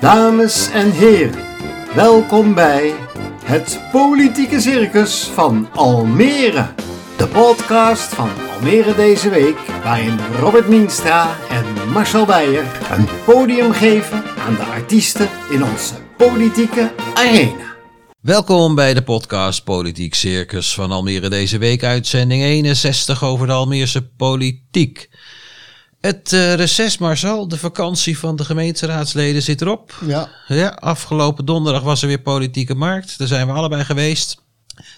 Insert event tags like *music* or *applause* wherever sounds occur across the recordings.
Dames en heren, welkom bij het Politieke Circus van Almere. De podcast van Almere deze week, waarin Robert Mienstra en Marcel Beijer een podium geven aan de artiesten in onze politieke arena. Welkom bij de podcast Politiek Circus van Almere deze week, uitzending 61 over de Almeerse politiek. Het uh, reces, Marcel, de vakantie van de gemeenteraadsleden zit erop. Ja. Ja, afgelopen donderdag was er weer politieke markt. Daar zijn we allebei geweest.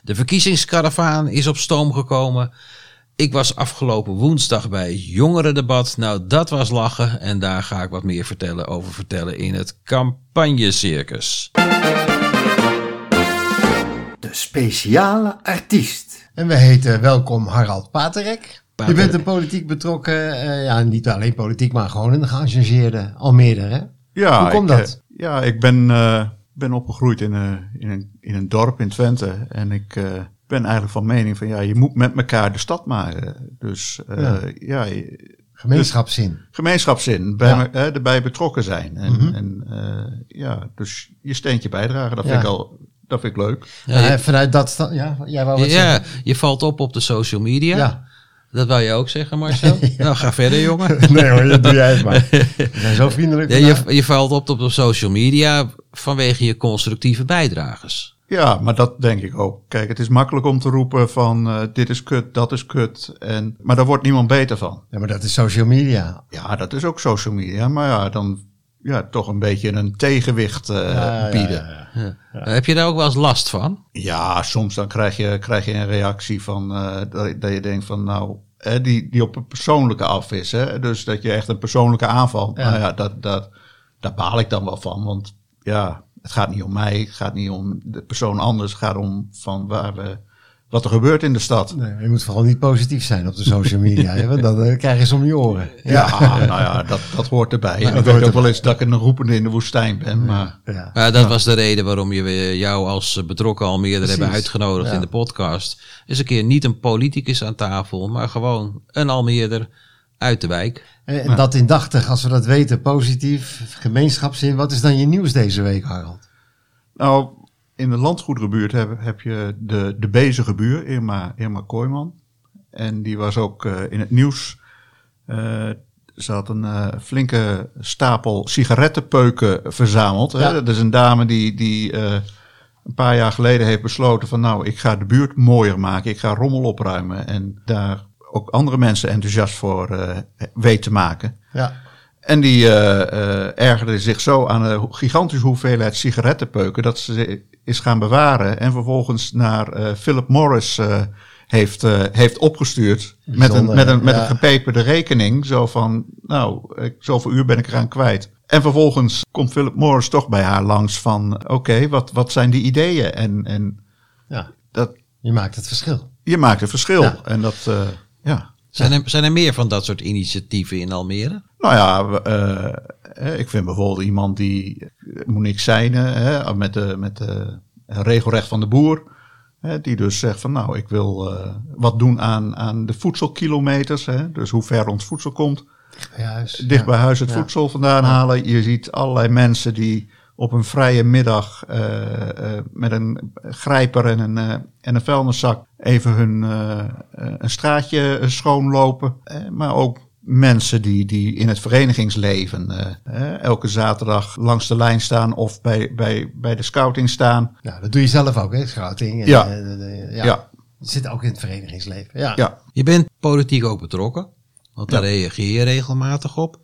De verkiezingskaravaan is op stoom gekomen. Ik was afgelopen woensdag bij het jongerendebat. Nou, dat was lachen. En daar ga ik wat meer vertellen over vertellen in het campagnecircus. De speciale artiest. En we heten welkom Harald Paterek. Je bent een politiek betrokken, eh, ja, niet alleen politiek, maar gewoon een geëngageerde Almere, hè? Ja, Hoe komt ik, dat? eh, ja, ik ben, eh, ben opgegroeid in, een in, een, in een dorp in Twente. En ik eh, ben eigenlijk van mening van ja, je moet met elkaar de stad maken. Dus eh, Ja. ja, je- Gemeenschapszin. gemeenschapszin, bij Ja. me- eh, erbij betrokken zijn. En, Mhm. en eh, ja, dus je steentje bijdragen, dat Ja. vind ik al dat vind ik leuk. Ja, Ja, je, vanuit dat, ja, jij wou wat ja, zeggen? je valt op op de social media. Ja. Dat wou je ook zeggen, Marcel? *laughs* Nou, ga verder, jongen. *laughs* nee hoor, dat doe jij het maar. *laughs* We zijn zo vriendelijk. Ja, je, je valt op op de social media vanwege je constructieve bijdrages. Ja, maar dat denk ik ook. Kijk, het is makkelijk om te roepen van eh, dit is kut, dat is kut. En, maar daar wordt niemand beter van. Ja, maar dat is social media. Ja, dat is ook social media. Maar ja, dan ja, toch een beetje een tegenwicht eh, Ja, ja, bieden. ja, Ja, ja. Heb je daar ook wel eens last van? soms dan krijg je, krijg je een reactie van eh, dat, dat je denkt van nou, hè, die, die op een persoonlijke af is. Hè? Dus dat je echt een persoonlijke aanval. Ja. Nou ja, dat, dat, daar baal ik dan wel van. Want ja, het gaat niet om mij, het gaat niet om de persoon anders. Het gaat om van waar we, wat er gebeurt in de stad. Nee, je moet vooral niet positief zijn op de social media, hè, want dan eh, krijg je ze om je oren. Ja, *laughs* nou ja, dat, dat hoort erbij. Dat ik weet ook wel eens dat ik een roepende in de woestijn ben. Maar Ja. Maar dat was de reden waarom je jou als eh, betrokken Almeerder Precies. hebben uitgenodigd Ja. in de podcast. Is een keer niet een politicus aan tafel, maar gewoon een Almeerder uit de wijk. En en dat indachtig, als we dat weten, positief, gemeenschapszin. Wat is dan je nieuws deze week, Harald? Nou, in de landgoederenbuurt heb, heb je de, de bezige buur, Irma, Irma Kooijman. En die was ook eh, in het nieuws. Eh, ze had een eh, flinke stapel sigarettenpeuken verzameld. Hè? Dat is een dame die, die een paar jaar geleden heeft besloten van... nou, ik ga de buurt mooier maken, ik ga rommel opruimen... en daar ook andere mensen enthousiast voor weet te maken. Ja. En die eh, eh, ergerde zich zo aan de gigantische hoeveelheid sigarettenpeuken dat ze ze is gaan bewaren en vervolgens naar eh, Philip Morris heeft, heeft opgestuurd met een, met, een, met ja. een gepeperde rekening. Zo van, nou, ik, zoveel uur ben ik eraan kwijt. En vervolgens komt Philip Morris toch bij haar langs van, oké, wat, wat zijn die ideeën? En, en ja, dat, je maakt het verschil. je maakt een verschil. Ja. En dat, ja. Zijn er, zijn er meer van dat soort initiatieven in Almere? Nou ja, eh, eh, ik vind bijvoorbeeld iemand die, eh, moet niks zijn, hè, met, de, met de regelrecht van de boer. Hè, die dus zegt van nou, ik wil eh, wat doen aan, aan de voedselkilometers. Hè, dus hoe ver ons voedsel komt. Bij huis. Dicht bij huis het Ja. voedsel vandaan halen. Je ziet allerlei mensen die op een vrije middag eh, eh, met een grijper en een, eh, en een vuilniszak even hun eh, eh, een straatje schoonlopen. Maar ook mensen die, die in het verenigingsleven eh, elke zaterdag langs de lijn staan of bij, bij, bij de scouting staan. Ja, dat doe je zelf ook, hè, scouting. En, Ja. ja. Zit ook in het verenigingsleven. Ja. Ja, Je bent politiek ook betrokken, want daar Ja. reageer je regelmatig op.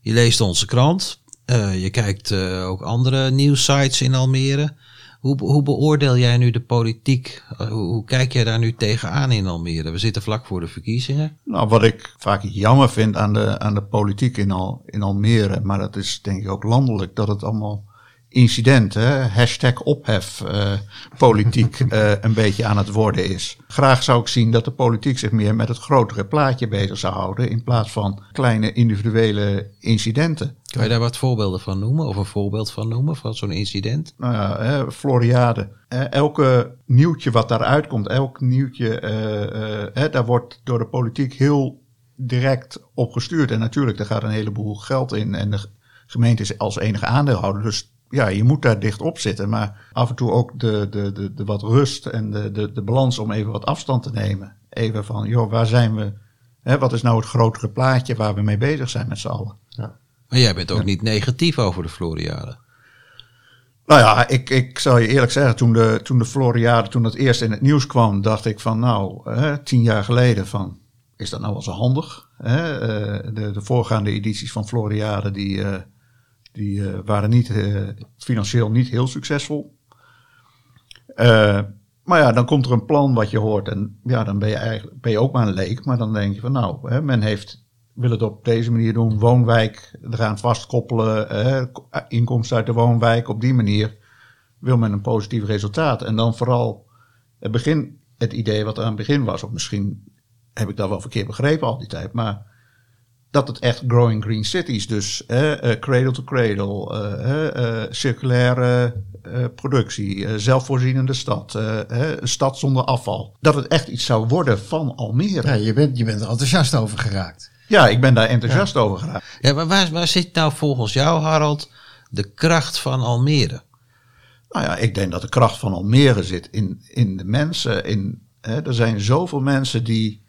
Je leest onze krant, eh, je kijkt eh, ook andere nieuwssites in Almere. Hoe, hoe beoordeel jij nu de politiek? Eh, hoe, hoe kijk jij daar nu tegenaan in Almere? We zitten vlak voor de verkiezingen. Nou, wat ik vaak jammer vind aan de, aan de politiek in, Al, in Almere, maar dat is denk ik ook landelijk, dat het allemaal incident, hè, hashtag ophef, eh, politiek *laughs* eh, een beetje aan het worden is. Graag zou ik zien dat de politiek zich meer met het grotere plaatje bezig zou houden, in plaats van kleine individuele incidenten. Kan je daar wat voorbeelden van noemen? Of een voorbeeld van noemen van zo'n incident? nou ja, hè, Floriade. Eh, elke nieuwtje wat daaruit komt, elk nieuwtje, eh, eh, hè, daar wordt door de politiek heel direct op gestuurd. En natuurlijk, er gaat een heleboel geld in en er gemeente is als enige aandeelhouder. Dus ja, je moet daar dicht op zitten. Maar af en toe ook de, de, de, de wat rust en de, de, de balans om even wat afstand te nemen. Even van, joh, waar zijn we? Hè, wat is nou het grotere plaatje waar we mee bezig zijn met z'n allen? Maar jij bent ook niet negatief over de Floriade. Nou ja, ik, ik zal je eerlijk zeggen, toen de, toen de Floriade, toen dat eerst in het nieuws kwam, dacht ik van nou, hè, tien jaar geleden van, is dat nou wel zo handig? Hè? Eh, de, de voorgaande edities van Floriade, die, eh, die eh, waren niet, eh, financieel niet heel succesvol. Eh, maar ja, dan komt er een plan wat je hoort en ja, dan ben je, eigenlijk, ben je ook maar een leek. Maar dan denk je van nou, hè, men heeft, wil het op deze manier doen, woonwijk eraan vastkoppelen, hè, inkomsten uit de woonwijk, op die manier wil men een positief resultaat. En dan vooral het begin, het idee wat er aan het begin was, of misschien heb ik dat wel verkeerd begrepen al die tijd, maar dat het echt growing green cities, dus eh, eh, cradle to cradle, eh, eh, eh, circulaire eh, productie, eh, zelfvoorzienende stad, een stad zonder afval. Dat het echt iets zou worden van Almere. Ja, Ja, je, bent, je bent er enthousiast over geraakt. ik ben daar enthousiast over geraakt. Ja, maar waar, waar zit nou volgens jou, Harold, de kracht van Almere? Nou ja, ik denk dat de kracht van Almere zit in, in de mensen. In, hè, er zijn zoveel mensen die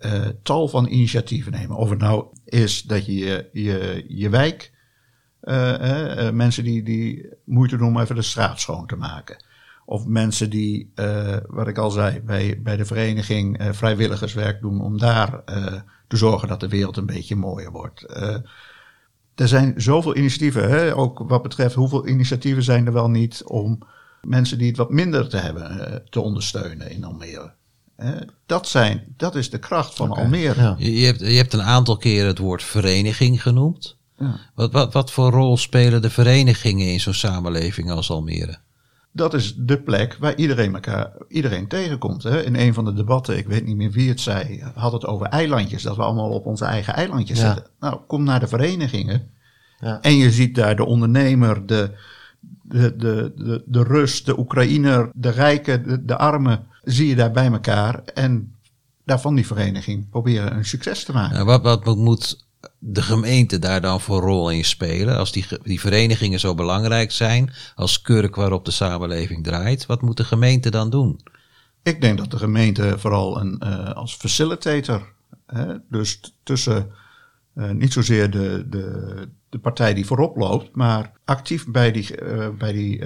eh, tal van initiatieven nemen. Of het nou is dat je je, je, wijk, eh, eh, mensen die, die moeite doen om even de straat schoon te maken. Of mensen die, wat ik al zei, bij, bij de vereniging vrijwilligerswerk doen om daar te zorgen dat de wereld een beetje mooier wordt. Er zijn zoveel initiatieven, hè? ook wat betreft hoeveel initiatieven zijn er wel niet om mensen die het wat minder te hebben te ondersteunen in Almere. Dat, zijn, dat is de kracht van Almere. Ja. Je, hebt, je hebt een aantal keren het woord vereniging genoemd. Ja. Wat, wat, wat voor rol spelen de verenigingen in zo'n samenleving als Almere? Dat is de plek waar iedereen elkaar, iedereen tegenkomt. Hè? In een van de debatten, ik weet niet meer wie het zei, had het over eilandjes. Dat we allemaal op onze eigen eilandjes Ja. zitten. Nou, kom naar de verenigingen. Ja. En je ziet daar de ondernemer, de, de, de, de, de Rus, de Oekraïner, de rijke, de, de arme, zie je daar bij elkaar. En daarvan die vereniging proberen een succes te maken. Nou, wat, wat moet- moet de gemeente daar dan voor rol in spelen? Als die, die verenigingen zo belangrijk zijn, als kurk waarop de samenleving draait, wat moet de gemeente dan doen? Ik denk dat de gemeente vooral een, eh, als facilitator, hè, dus tussen eh, niet zozeer de, de, de partij die voorop loopt, maar actief bij die, eh, bij die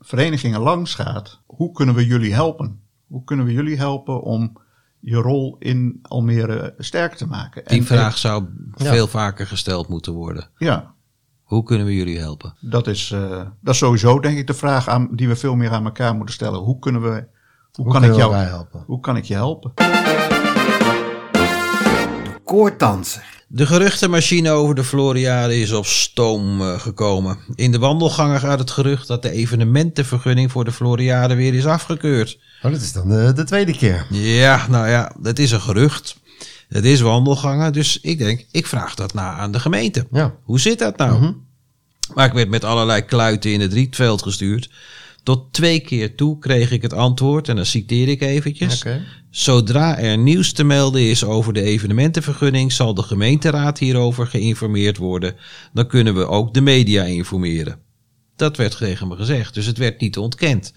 verenigingen langs gaat. Hoe kunnen we jullie helpen? Hoe kunnen we jullie helpen om je rol in Almere sterk te maken? Die En- vraag zou Ja. veel vaker gesteld moeten worden. Ja, Hoe kunnen we jullie helpen? dat is, eh, dat is sowieso denk ik de vraag aan, die we veel meer aan elkaar moeten stellen. Hoe kunnen we, hoe, Hoe kan ik jou helpen? Hoe kan ik je helpen? Koordanser. De geruchtenmachine over de Floriade is op stoom eh, gekomen. In de wandelgangen gaat het gerucht dat de evenementenvergunning voor de Floriade weer is afgekeurd. Oh, dat is dan de, de tweede keer. Ja, nou ja, dat is een gerucht. Het is wandelgangen, dus ik denk, ik vraag dat na aan de gemeente. Ja. Hoe zit dat nou? Maar ik werd met allerlei kluiten in het rietveld gestuurd. Tot twee keer toe kreeg ik het antwoord, en dan citeer ik eventjes. Zodra er nieuws te melden is over de evenementenvergunning, zal de gemeenteraad hierover geïnformeerd worden. Dan kunnen we ook de media informeren. Dat werd tegen me gezegd, dus het werd niet ontkend.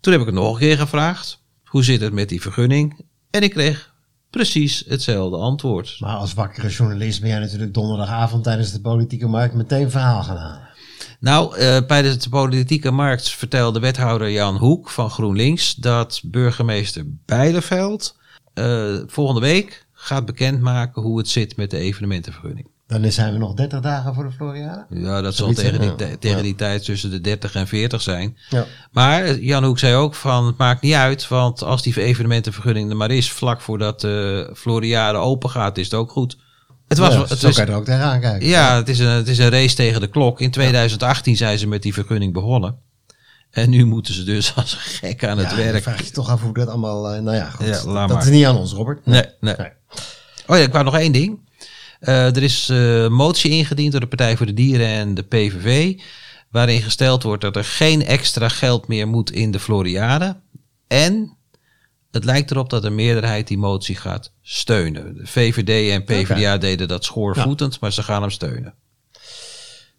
Toen heb ik het nog een keer gevraagd. Hoe zit het met die vergunning? En ik kreeg precies hetzelfde antwoord. Maar als wakkere journalist ben jij natuurlijk donderdagavond tijdens de politieke markt meteen verhaal gaan halen. Nou, eh, bij de politieke markt vertelde wethouder Jan Hoek van GroenLinks dat burgemeester Bijleveld eh, volgende week gaat bekendmaken hoe het zit met de evenementenvergunning. Dan zijn we nog 30 dagen voor de Floriade. Ja, dat zal tegen die, tegen Ja. die tijd tussen de 30 en 40 zijn. Ja. Maar Jan Hoek zei ook van, het maakt niet uit, want als die evenementenvergunning er maar is, vlak voordat de Floriade open gaat, is het ook goed. Het was, ja, het zo is, kan je er ook tegenaan kijken. ja, het is, een, het is een race tegen de klok. In 2018 zijn ze met die vergunning begonnen. En nu moeten ze dus *laughs* als gek aan het werk. vraag je toch af hoe dat allemaal... eh, nou ja, goed. Dat maar. is niet aan ons, Robert. Nee, nee. Nee. Oh ja, ik wou nog één ding. Eh, er is eh, motie ingediend door de Partij voor de Dieren en de PVV. Waarin gesteld wordt dat er geen extra geld meer moet in de Floriade. En het lijkt erop dat de meerderheid die motie gaat steunen. De VVD en PvdA deden dat schoorvoetend, maar ze gaan hem steunen.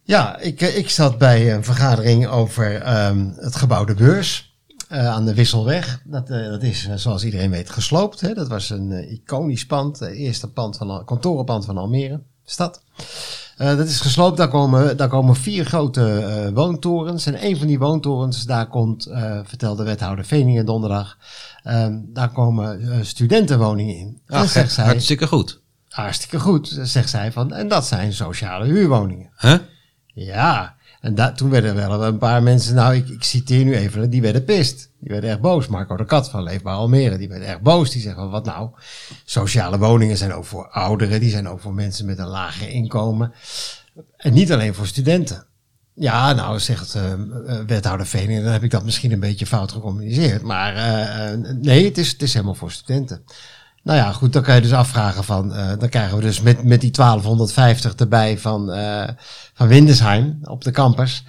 Ja, ik, eh, ik zat bij een vergadering over ehm, het gebouw De Beurs eh, aan de Wisselweg. Dat, eh, dat is, eh, zoals iedereen weet, gesloopt. Hè? Dat was een iconisch pand, het eerste pand van, kantorenpand van Almere, stad. Dat is gesloopt, daar komen, daar komen vier grote woontorens. En een van die woontorens, daar komt, vertelde wethouder Veningen donderdag, ehm, daar komen studentenwoningen in. En Ach, zegt zij, hartstikke goed. hartstikke goed, zegt zij van, en dat zijn sociale huurwoningen. Huh? Ja, en da- toen werden er wel een paar mensen, nou ik, ik citeer nu even, die werden pist. Die werden echt boos. Marco de Kat van Leefbaar Almere, die werd echt boos. Die zeggen, wat nou? Sociale woningen zijn ook voor ouderen, die zijn ook voor mensen met een lager inkomen. En niet alleen voor studenten. Ja, nou zegt eh, wethouder Veningen, dan heb ik dat misschien een beetje fout gecommuniceerd. Maar eh, nee, het is, het is helemaal voor studenten. Nou ja, goed, dan kan je dus afvragen van, eh, dan krijgen we dus met, met die 1250 erbij van, eh, van Windesheim op de campus.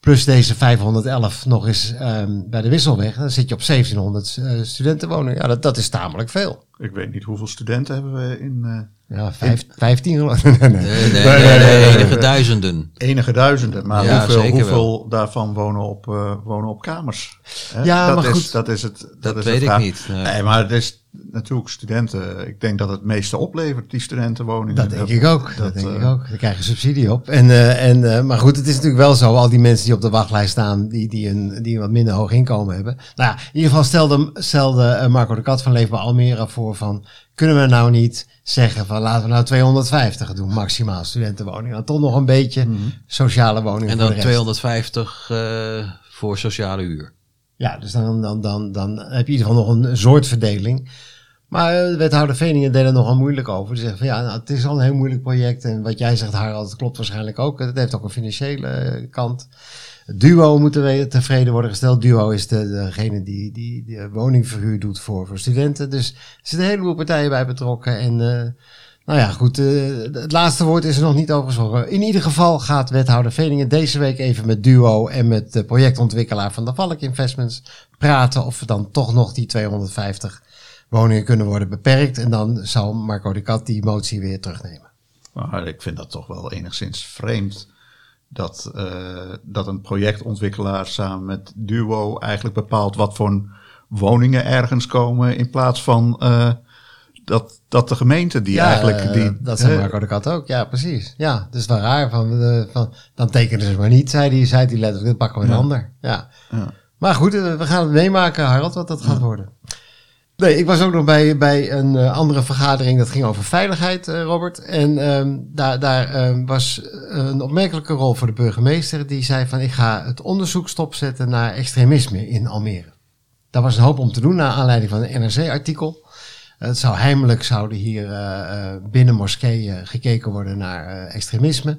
Plus deze 511 nog eens ehm, bij de Wisselweg. Dan zit je op 1700 eh, studentenwoningen. Ja, dat, dat is tamelijk veel. Ik weet niet hoeveel studenten hebben we in eh, Ja, vijf, 15 geloof ik. *laughs* Nee, nee. Nee, nee, nee, nee, enige duizenden. enige duizenden. Maar Ja, hoeveel, zeker hoeveel daarvan wonen op, eh, wonen op kamers? Hè? Ja, dat maar is, goed. Dat, is het, dat, Dat is weet ik niet. Nee. Nee, maar het is natuurlijk studenten. Ik denk dat het meeste oplevert, die studentenwoningen. Dat denk ik ook. Dat, denk eh, ik ook. Daar krijg je subsidie op. En, eh, en, eh, maar goed, het is natuurlijk wel zo. Al die mensen die op de wachtlijst staan, die, die, een, die een wat minder hoog inkomen hebben. Nou ja, in ieder geval stelde, stelde eh, Marco de Kat van Leefbaar Almere voor van... Kunnen we nou niet zeggen van laten we nou 250 doen, maximaal studentenwoningen. Dan toch nog een beetje sociale woningen En dan rest. 250 eh, voor sociale huur. Ja, dus dan, dan, dan, dan heb je in ieder geval nog een soort verdeling. Maar eh, de wethouder Veningen deed er nogal moeilijk over. Die zegt van ja, nou, het is al een heel moeilijk project. En wat jij zegt, Harald, dat klopt waarschijnlijk ook. Het heeft ook een financiële eh, kant. Duo moet er tevreden worden gesteld. Duo is de, degene die, die, die woningverhuur doet voor, voor studenten. Dus er zitten een heleboel partijen bij betrokken. En eh, nou ja, goed. eh, het laatste woord is er nog niet over gesproken. In ieder geval gaat wethouder Veningen deze week even met Duo en met de projectontwikkelaar van de Valk Investments praten of we dan toch nog die 250 woningen kunnen worden beperkt. En dan zal Marco de Kat die motie weer terugnemen. Maar ik vind dat toch wel enigszins vreemd. Dat, eh, dat een projectontwikkelaar samen met Duo eigenlijk bepaalt wat voor woningen ergens komen. In plaats van eh, dat, dat de gemeente die eigenlijk. eh, die, dat zei Marco de Kat ook. Ja, precies. Ja, is wel raar. Van, van, dan tekenen ze maar niet, zei hij, zei hij letterlijk. Dan pakken we een Ja. ander. Ja. Ja. Maar goed, we gaan het meemaken, Harald, wat dat gaat worden. Nee, ik was ook nog bij, bij een eh, andere vergadering. Dat ging over veiligheid, eh, Robert. En ehm, daar, daar ehm, was een opmerkelijke rol voor de burgemeester. Die zei van, ik ga het onderzoek stopzetten naar extremisme in Almere. Daar was een hoop om te doen, naar aanleiding van een NRC-artikel. Het zou heimelijk zouden hier eh, binnen moskeeën gekeken worden naar extremisme.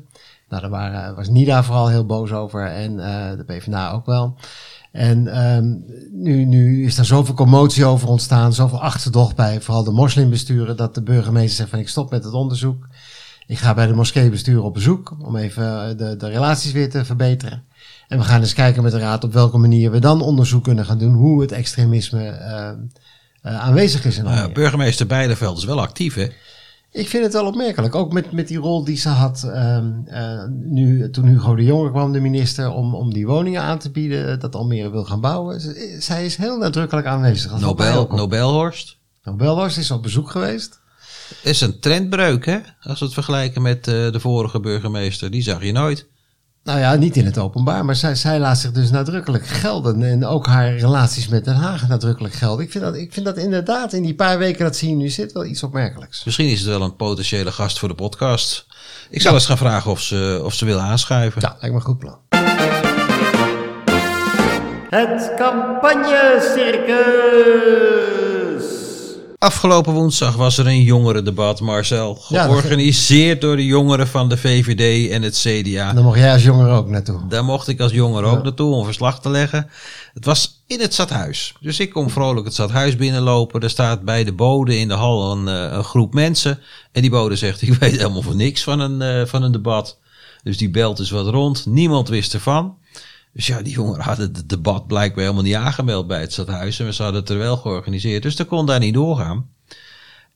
Nou, daar waren, was NIDA vooral heel boos over en de PvdA ook wel. En ehm, nu, nu is er zoveel commotie over ontstaan, zoveel achterdocht bij vooral de moslimbesturen, dat de burgemeester zegt van ik stop met het onderzoek. Ik ga bij de moskeebesturen op bezoek om even eh, de, de relaties weer te verbeteren. En we gaan eens kijken met de raad op welke manier we dan onderzoek kunnen gaan doen hoe het extremisme eh, eh, aanwezig is in Almere. burgemeester Bijleveld is wel actief, hè? Ik vind het wel opmerkelijk. Ook met, met die rol die ze had ehm, eh, nu, toen Hugo de Jonge kwam, de minister, om, om die woningen aan te bieden, dat Almere wil gaan bouwen. Ze- zij is heel nadrukkelijk aanwezig. Nobel. Nobelhorst. Nobelhorst is op bezoek geweest. Is een trendbreuk, hè? Als we het vergelijken met eh, de vorige burgemeester. Die zag je nooit. Nou ja, niet in het openbaar, maar zij, zij laat zich dus nadrukkelijk gelden. En ook haar relaties met Den Haag nadrukkelijk gelden. Ik vind dat, ik vind dat inderdaad in die paar weken dat ze hier nu zit wel iets opmerkelijks. Misschien is het wel een potentiële gast voor de podcast. Ik zal eens gaan vragen of ze, of ze wil aanschuiven. Ja, lijkt me een goed plan. Het campagnecircus. Afgelopen woensdag was er een jongerendebat, Marcel. Ja, Georganiseerd door de jongeren van de VVD en het CDA. En dan mocht jij als jongere ook naartoe. Daar mocht ik als jonger ook naartoe om verslag te leggen. Het was in het stadhuis. Dus ik kom vrolijk het stadhuis binnenlopen. Er staat bij de bode in de hal een, eh, een groep mensen. En die bode zegt, ik weet helemaal van niks van een, eh, van een debat. Dus die belt dus wat rond. Niemand wist ervan. Dus ja, die jongeren hadden het debat blijkbaar helemaal niet aangemeld bij het stadhuis. En ze hadden het er wel georganiseerd. Dus dat kon daar niet doorgaan.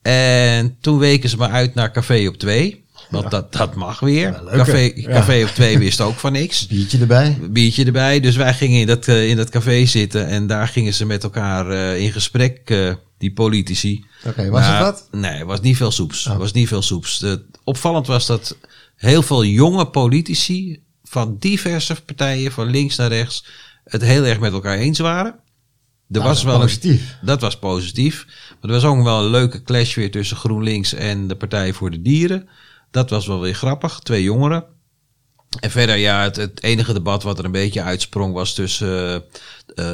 En toen weken ze me uit naar Café op 2. Want dat, dat mag weer. café, Ja. café op twee wist ook van niks. Biertje erbij. Biertje erbij. Dus wij gingen in dat, eh, in dat café zitten. En daar gingen ze met elkaar eh, in gesprek, eh, die politici. Oké, was Maar- het wat? Nee, het was niet veel soeps. Oh. Het was niet veel soeps. De, opvallend was dat heel veel jonge politici van diverse partijen, van links naar rechts, het heel erg met elkaar eens waren. Er Nou, was wel een, positief. dat was positief. Maar er was ook wel een leuke clash weer tussen GroenLinks en de Partij voor de Dieren. Dat was wel weer grappig. Twee jongeren. En verder, ja, het, het enige debat wat er een beetje uitsprong was tussen eh,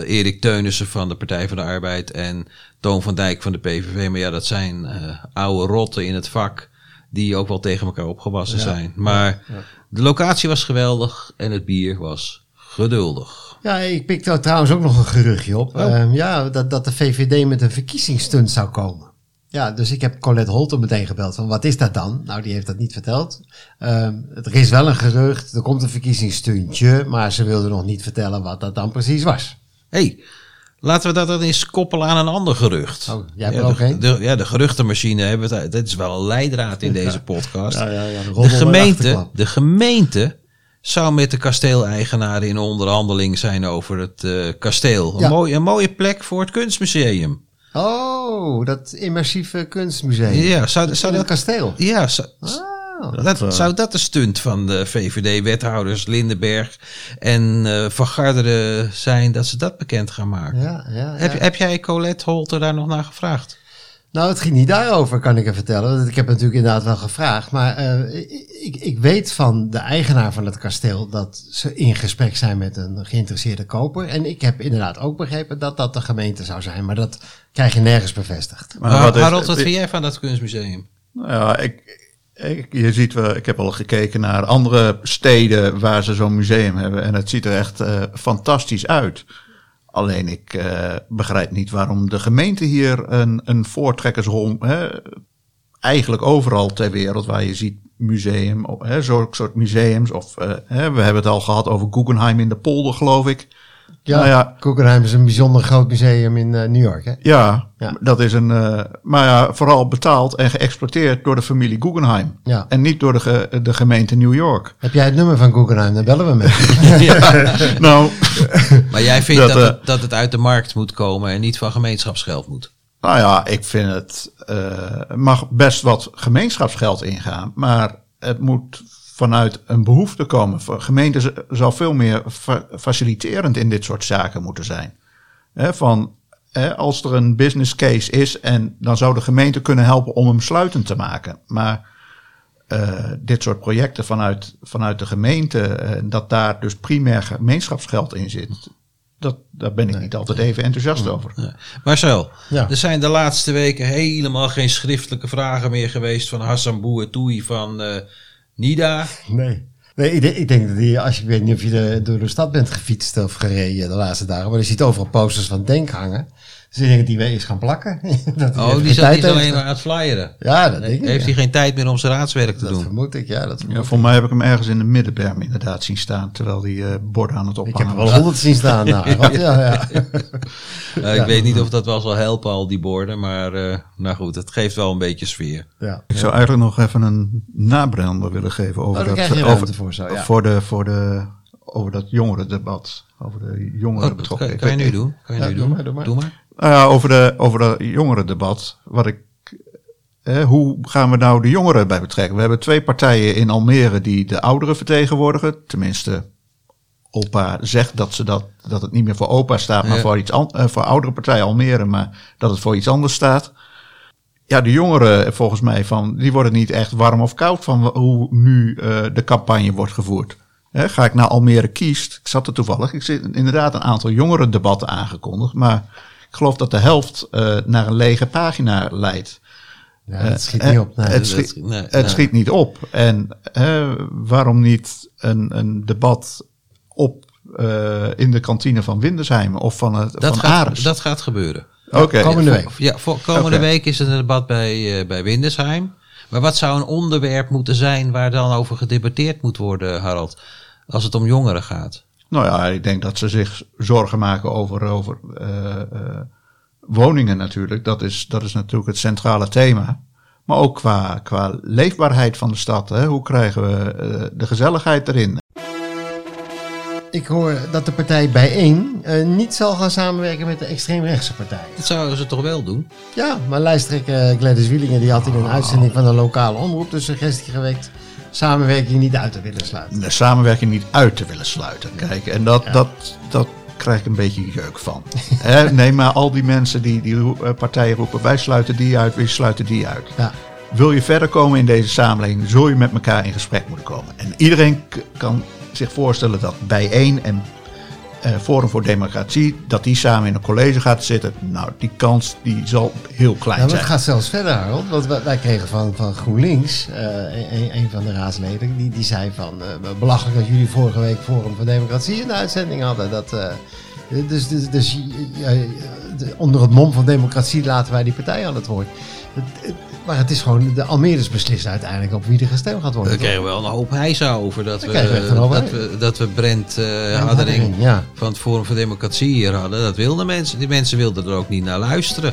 eh, Erik Teunissen van de Partij van de Arbeid en Toon van Dijk van de PVV. Maar ja, dat zijn eh, oude rotten in het vak die ook wel tegen elkaar opgewassen Ja, zijn. Maar ja. de locatie was geweldig en het bier was geduldig. Ja, ik pikte trouwens ook nog een geruchtje op. Oh. Ehm, ja, dat, dat de VVD met een verkiezingsstunt zou komen. Ja, dus ik heb Colette Holter meteen gebeld van wat is dat dan? Nou, die heeft dat niet verteld. Ehm, er is wel een gerucht, er komt een verkiezingsstuntje, maar ze wilde nog niet vertellen wat dat dan precies was. hey, laten we dat dan eens koppelen aan een ander gerucht. Oh, jij hebt ja, er ook de, ja, de geruchtenmachine hebben we het. Dat is wel een leidraad in deze podcast. ja, ja, de, de, gemeente, de gemeente zou met de kasteeleigenaren in onderhandeling zijn over het eh, kasteel. Een, Ja. mooi, een mooie plek voor het kunstmuseum. Oh, dat immersieve kunstmuseum. Ja, zou, zou in het dat, kasteel. ja, zou, Oh, dat, eh, zou dat de stunt van de VVD-wethouders Lindenberg en eh Van Garderen zijn dat ze dat bekend gaan maken? ja, ja, Heb, ja. heb jij Colette Holter daar nog naar gevraagd? Nou, het ging niet daarover, kan ik je vertellen. Want Ik heb natuurlijk inderdaad wel gevraagd. Maar eh, ik, ik weet van de eigenaar van het kasteel dat ze in gesprek zijn met een geïnteresseerde koper. En ik heb inderdaad ook begrepen dat dat de gemeente zou zijn. Maar dat krijg je nergens bevestigd. Maar Har- wat is- Harold, wat vind jij van dat kunstmuseum? Nou ja, ik, je ziet, wel, ik heb al gekeken naar andere steden waar ze zo'n museum hebben. En het ziet er echt eh, fantastisch uit. Alleen ik eh, begrijp niet waarom de gemeente hier een, een voortrekkersrol... Eigenlijk overal ter wereld waar je ziet museum, hè, soort museums. Of eh, hè, we hebben het al gehad over Guggenheim in de polder, geloof ik. Ja, Nou ja. Guggenheim is een bijzonder groot museum in eh, New York. Hè? Ja, Ja. dat is een. eh, maar ja, vooral betaald en geëxploiteerd door de familie Guggenheim. Ja. En niet door de, ge- de gemeente New York. Heb jij het nummer van Guggenheim? Dan bellen we met. *laughs* *laughs* nou, Maar jij vindt dat, Dat, eh, het, dat het uit de markt moet komen en niet van gemeenschapsgeld moet? nou ja, ik vind het. eh, mag best wat gemeenschapsgeld ingaan. Maar het moet vanuit een behoefte komen. Voor gemeenten z- zal veel meer fa- faciliterend in dit soort zaken moeten zijn. Hè, van, hè, als er een business case is, en dan zou de gemeente kunnen helpen om hem sluitend te maken. Maar eh, dit soort projecten vanuit, vanuit de gemeente, eh, dat daar dus primair gemeenschapsgeld in zit, dat, daar ben ik niet altijd even enthousiast over. Ja. Marcel, Ja. er zijn de laatste weken helemaal geen schriftelijke vragen meer geweest van Hassan Bouetoui van eh, Nida. Nee. Nee, ik, denk- ik denk dat die, als je, weet niet of je door de stad bent gefietst of gereden de laatste dagen, maar je ziet overal posters van Denk hangen. Dat die weer eens gaan plakken. *laughs* dat Oh, die zat tijd niet alleen heeft. maar aan het flyeren. Ja, dat denk ik. Heeft ja. hij geen tijd meer om zijn raadswerk te Dat doen? vermoed ik, ja. Dat vermoed Ja, ik. voor mij heb ik hem ergens in de middenberm inderdaad zien staan, terwijl die eh, borden aan het Ik heb ophangen er wel honderd zien staan. *laughs* Nou, ja, ja. Eh, *laughs* ik weet niet of dat wel zal helpen, al die borden. Maar eh, nou goed, het geeft wel een beetje sfeer. ja. Ik zou eigenlijk nog even een nabrander willen geven over, Oh, dat, je over, voor zo, ja. voor, de, voor de, over dat jongerendebat. Over de Oh, dat jongerenbetrokken. kan, kan je nu doen? Kan je Ja, nu doe doen? maar, doe maar. Doe maar. Nou ja, over, de, over dat jongerendebat. Wat ik, eh, hoe gaan we nou de jongeren bij betrekken? We hebben twee partijen in Almere die de ouderen vertegenwoordigen. Tenminste, opa zegt dat, ze dat, dat het niet meer voor opa staat, maar Ja. voor, iets an, eh, voor oudere partij Almere, maar dat het voor iets anders staat. Ja, de jongeren, volgens mij, van, die worden niet echt warm of koud van hoe nu eh, de campagne wordt gevoerd. Ga ik naar Almere kiest, ik zat er toevallig, ik zit inderdaad een aantal jongerendebatten aangekondigd, maar ik geloof dat de helft eh, naar een lege pagina leidt. ja, dat schiet Eh, niet op. Nee. het schiet, nee, het nee. schiet niet op. En hè, waarom niet een, een debat op eh, in de kantine van Windersheim of van, het, Dat, van gaat, Ares? dat gaat gebeuren. Oké. Komende Voor- week. Ja, voor, komende week is er een debat bij, eh, bij Windesheim. Maar wat zou een onderwerp moeten zijn waar dan over gedebatteerd moet worden, Harald? Als het om jongeren gaat. Nou ja, ik denk dat ze zich zorgen maken over, over eh, eh, woningen natuurlijk. Dat is, dat is natuurlijk het centrale thema. Maar ook qua, qua leefbaarheid van de stad. Hè? Hoe krijgen we eh, de gezelligheid erin? Ik hoor dat de partij Bijeen eh, niet zal gaan samenwerken met de extreemrechtse partij. Dat zouden ze toch wel doen? Ja, maar lijsttrekker Gladys Wielingen die had in een uitzending van een lokale omroep de suggestie gewekt samenwerking niet uit te willen sluiten. De samenwerking niet uit te willen sluiten. Kijk, en dat, dat, dat krijg ik een beetje jeuk van. *laughs* Hè, nee, maar al die mensen die, die eh, partijen roepen, wij sluiten die uit, wij sluiten die uit. Ja. Wil je verder komen in deze samenleving, zul je met elkaar in gesprek moeten komen. En iedereen kan zich voorstellen dat bijeen en Forum voor Democratie, dat die samen in een college gaat zitten. Nou, die kans die zal heel klein Nou, zijn. het gaat zelfs verder, Harold. Want wij, kregen van, van GroenLinks, eh, een, een van de raadsleden, die, die zei van... eh, belachelijk dat jullie vorige week Forum voor Democratie in de uitzending hadden. Dat, eh, dus dus, dus onder het mom van democratie laten wij die partij aan het woord. Maar het is gewoon, de Almeres beslissen uiteindelijk op wie er gestemd gaat worden. Daar kregen we wel een hoop hijza over. Dat we, we dat we, dat we Brent eh Ja, Haddering Ja. van het Forum voor Democratie hier hadden. Dat wilden mensen. Die mensen wilden er ook niet naar luisteren.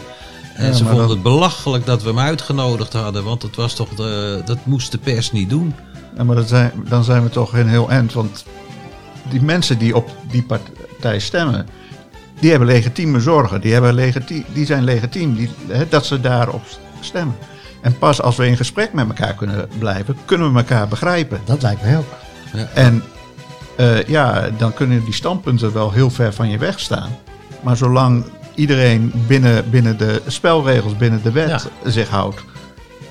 En Ja, ze vonden dat- het belachelijk dat we hem uitgenodigd hadden. Want het was toch de, dat moest de pers niet doen. Ja, maar dat zijn, dan zijn we toch in heel eind. Want die mensen die op die partij stemmen, die hebben legitieme zorgen. Die, hebben legiti die zijn legitiem die, hè, dat ze daarop stemmen. En pas als we in gesprek met elkaar kunnen blijven, kunnen we elkaar begrijpen. Dat lijkt mij ook. En eh, ja, dan kunnen die standpunten wel heel ver van je weg staan. Maar zolang iedereen binnen, binnen de spelregels, binnen de wet zich houdt,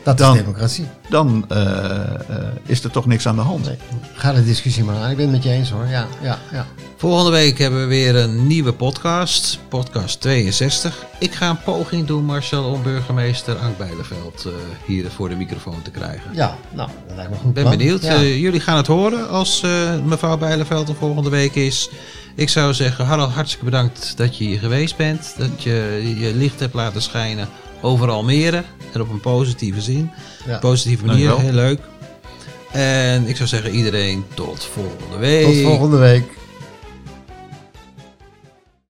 Dat Dan- is democratie. dan eh, eh, is er toch niks aan de hand. Nee. Ga de discussie maar aan. Ik ben het met je eens hoor. Ja, ja, ja. Volgende week hebben we weer een nieuwe podcast. Podcast 62. Ik ga een poging doen, Marcel, om burgemeester Ank Bijleveld eh, hier voor de microfoon te krijgen. ja nou, dat lijkt me goed. Ik ben plan. benieuwd. Ja. Jullie gaan het horen als eh, mevrouw Bijleveld er volgende week is. Ik zou zeggen, Harald, hartstikke bedankt dat je hier geweest bent. Dat je je licht hebt laten schijnen over Almere. En op een positieve zin. Ja. Positieve manier, Dankjewel. heel leuk. En ik zou zeggen, iedereen tot volgende week. Tot volgende week.